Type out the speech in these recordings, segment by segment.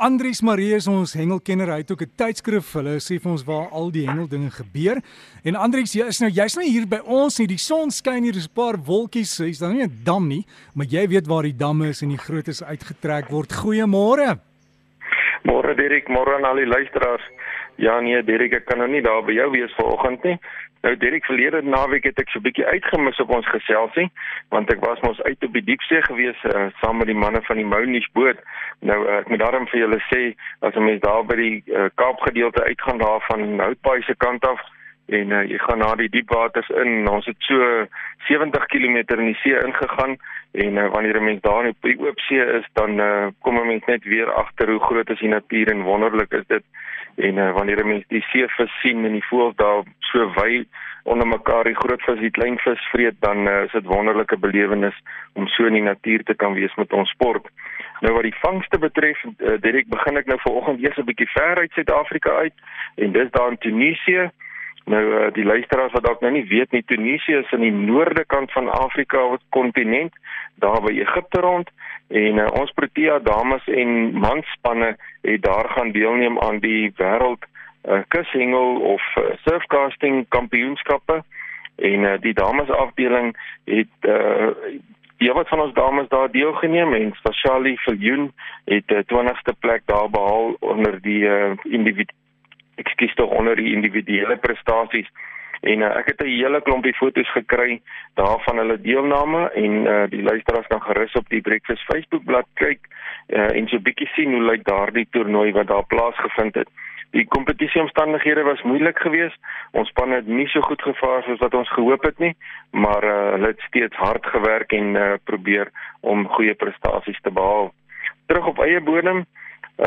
Andries Marie is ons hengelkenner. Hy het ook 'n tydskrif. Hulle sê vir ons waar al die hengeldinge gebeur. En Andries, jy is nou jy's nou hier by ons nie. Die son skyn hier, is 'n paar wolkies. Hy's dan nie 'n dam nie, maar jy weet waar die damme is en die grootes uitgetrek word. Goeiemôre. Môre Dirk, môre aan al die luisteraars. Ja nee, Dirk, ek kan nou nie daar by jou wees vanoggend nie. Nou Derek verlede naweek het ek so 'n bietjie uitgemis op ons geselsie want ek was mos uit op die diepsee gewees uh, saam met die manne van die Mounies boot. Nou uh, ek moet daarom vir julle sê as 'n mens daar by die uh, Kaapgedeelte uitgaan daar van Houtbaai se kant af en uh, jy gaan na die diepwaters in. Ons het so 70 km in die see ingegaan en uh, wanneer 'n mens daar op die oop see is, dan uh, kom 'n mens net weer agter hoe groot is die natuur en wonderlik is dit. En uh, wanneer 'n mens die seevis sien en die voëls daar so wy onder mekaar die groot vis die klein vis vreet, dan uh, is dit wonderlike belewenis om so in die natuur te kan wees met ons sport. Nou wat die vangste betref, uh, Derek, begin ek nou vanoggend eers 'n bietjie ver uit Suid-Afrika uit en dis daar in Tunesië. Nou uh, die luisteraars wat dalk nou nie weet nie, Tunesië is aan die noorde kant van Afrika, wat kontinent, daar by Egipte rond en uh, ons Protea dames en manspanne het daar gaan deelneem aan die wêreld uh, kushengel of uh, surfcasting kampioenskappe. En uh, die dames afdeling het uh, Ja, wat van ons dames daar deelgeneem en Spasiali Viljoen het 'n uh, 20ste plek daar behaal onder die uh, individu ekskuus tog onder die individuele prestasies en uh, ek het 'n hele klompie foto's gekry daarvan hulle deelname en uh, die luisteraars kan gerus op die Breakfast Facebook bladsy kyk uh, en so 'n bietjie sien hoe lyk daardie toernooi wat daar plaasgevind het. Die kompetisieomstandighede was moeilik geweest. Ons span het nie so goed gevaar soos wat ons gehoop het nie, maar uh, hulle het steeds hard gewerk en uh, probeer om goeie prestasies te behaal. Terug op eie bodem,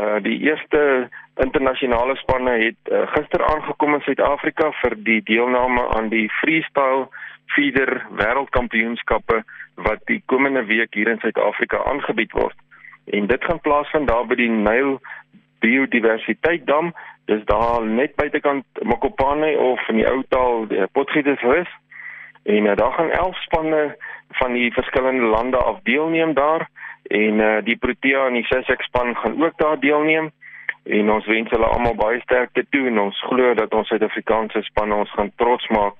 uh, die eerste internasionale spanne het uh, gister aangekom in Suid-Afrika vir die deelname aan die freestyle feeder wêreldkampioenskappe wat die komende week hier in Suid-Afrika aangebied word. En dit gaan plaasvind daar by die Nyl Biodiversiteitsdam, dis daar net buitekant Mokopane of in die ou taal Potgietersrus. En uh, daar gaan 11 spanne van die verskillende lande af deelneem daar en uh, die Protea en die Sussex span gaan ook daar deelneem. En ons wens hulle almal baie sterkte toe en ons glo dat ons Suid-Afrikaanse span ons gaan trots maak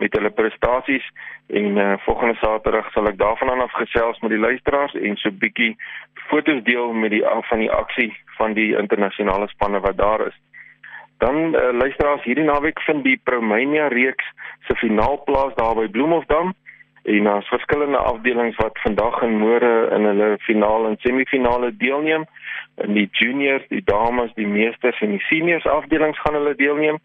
met hulle prestasies. En uh, volgende Saterdag sal ek daarvan af gesels met die luisteraars en so bietjie foto's deel met die van die aksie van die internasionale spanne wat daar is. Dan uh, luisteraars hierdie naweek vind die Promania reeks se finaal plaas daar by Bloemhofdam en daar's verskillende afdelings wat vandag en môre in hulle finaal en semifinale deelneem. In die juniors, die dames, die meesters en die seniors afdelings gaan hulle deelneem.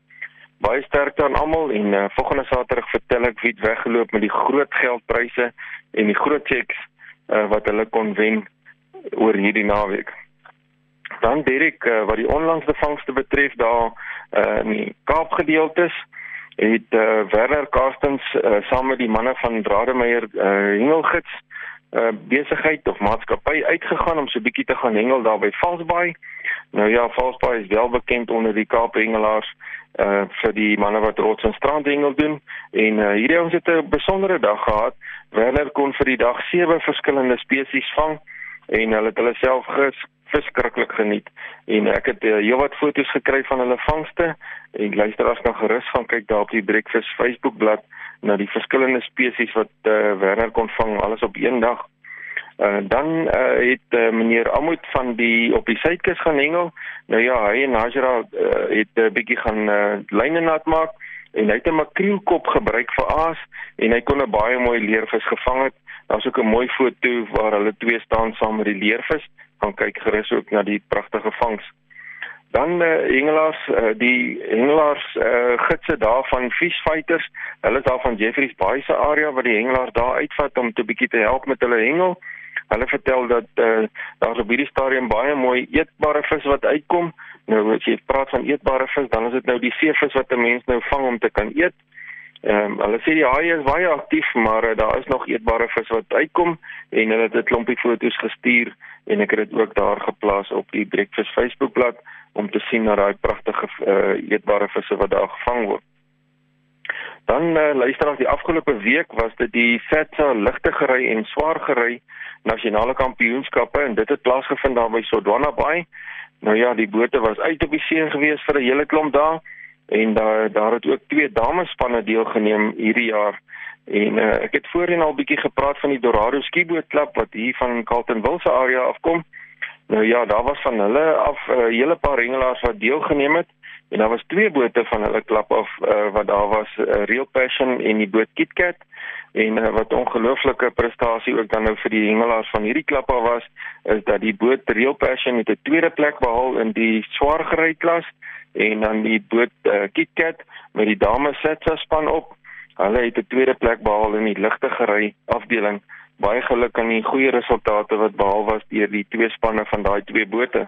Baie sterkte aan almal en uh, volgende Saterdag vertel ek wie het weggeloop met die groot geldpryse en die groot checks uh, wat hulle kon wen oor hierdie naweek. Dan Derek, uh, wat die onlangse vangste betref daar uh, in die Kaapgedeeltes, het uh, Werner Karstens uh, saam met die manne van Drademeyer uh, hengelgids uh, besigheid of maatskappy uitgegaan om so 'n bietjie te gaan hengel daar by Valsbaai. Nou ja, Valsbaai is wel bekend onder die Kaap hengelaars uh vir die manne wat rots en strandhengel doen en uh, hierdie ons het 'n besondere dag gehad. Werner kon vir die dag sewe verskillende spesies vang en hulle het hulle self verskriklik geniet en ek het uh, heelwat foto's gekry van hulle vangste en luisteraars kan gerus gaan kyk daar op die Breakfast Facebook bladsy na die verskillende spesies wat uh, Werner kon vang alles op een dag. Uh, dan uh, het uh, meneer Amoet van die op die suidkus gaan hengel. Nou ja, hy en Najra uh, het 'n uh, bietjie gaan uh, lyne nat maak en hy het 'n makrielkop gebruik vir aas en hy kon 'n baie mooi leervis gevang het. Daar's ook 'n mooi foto waar hulle twee staan saam met die leervis gaan kyk gerus ook na die pragtige vangs. Dan uh, hengelaars uh, die hengelaars uh, gidse daar van fish fighters, hulle is daar van Jeffreys Bay se area waar die hengelaars daar uitvat om te bietjie te help met hulle hengel. Hulle vertel dat uh, daar op hierdie stadium baie mooi eetbare vis wat uitkom. Nou as jy praat van eetbare vis, dan is dit nou die seevis wat 'n mens nou vang om te kan eet. Ehm um, hulle sê die haai is baie aktief, maar uh, daar is nog eetbare vis wat uitkom en hulle het 'n klompie foto's gestuur en ek het dit ook daar geplaas op die Breakfast Facebookblad om te sien na daai pragtige uh, eetbare visse wat daar gevang word. Dan uh, luister ons die afgelope week was dit die FATSA ligte gery en swaar gery nasionale kampioenskappe en dit het plaasgevind daar by Sodwana Bay. Nou ja, die bote was uit op die see gewees vir 'n hele klomp dae en daar daar het ook twee damespanne deelgeneem hierdie jaar. En uh, ek het voorheen al bietjie gepraat van die Dorado Skiboot Klub wat hier van Carltonville se area afkom. Nou ja, daar was van hulle af 'n uh, hele paar hengelaars wat deelgeneem het en daar was twee bote van hulle klub af uh, wat daar was, uh, Real Passion en die boot KitKat en uh, wat ongelooflike prestasie ook dan nou vir die hengelaars van hierdie klub af was, is dat die boot Real Passion met 'n tweede plek behaal in die swaar gery klas en dan die boot uh, KitKat met die dames setsa span op. Hulle het 'n tweede plek behaal in die ligte gery afdeling. Baie geluk aan die goeie resultate wat behaal was deur die twee spanne van daai twee bote.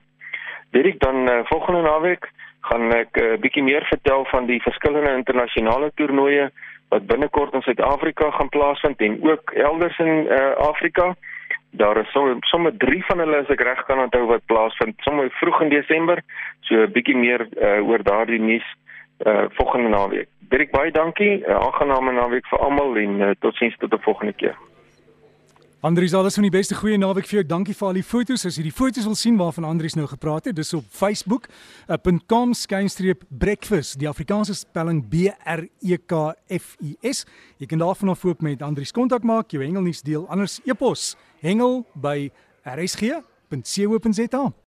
Dit dan uh, volgende naweek gaan ek 'n uh, bietjie meer vertel van die verskillende internasionale toernooie wat binnekort in Suid-Afrika gaan plaasvind en ook elders in uh, Afrika. Daar is sommer sommer 3 van hulle as ek reg kan onthou wat plaasvind sommer vroeg in Desember. So 'n bietjie meer uh, oor daardie nuus uh, volgende naweek. Dirk baie dankie. 'n Aangename naweek vir almal en uh, totsiens tot 'n volgende keer. Andries, alles van die beste goeie naweek vir jou. Dankie vir al die foto's. As jy die foto's wil sien waarvan Andries nou gepraat het, dis op facebook.com skynstreep breakfast. Die Afrikaanse spelling B R E K F U S. Jy kan daarvan af ook met Andries kontak maak, jou hengelnuus deel, anders e-pos hengel by rsg.co.za.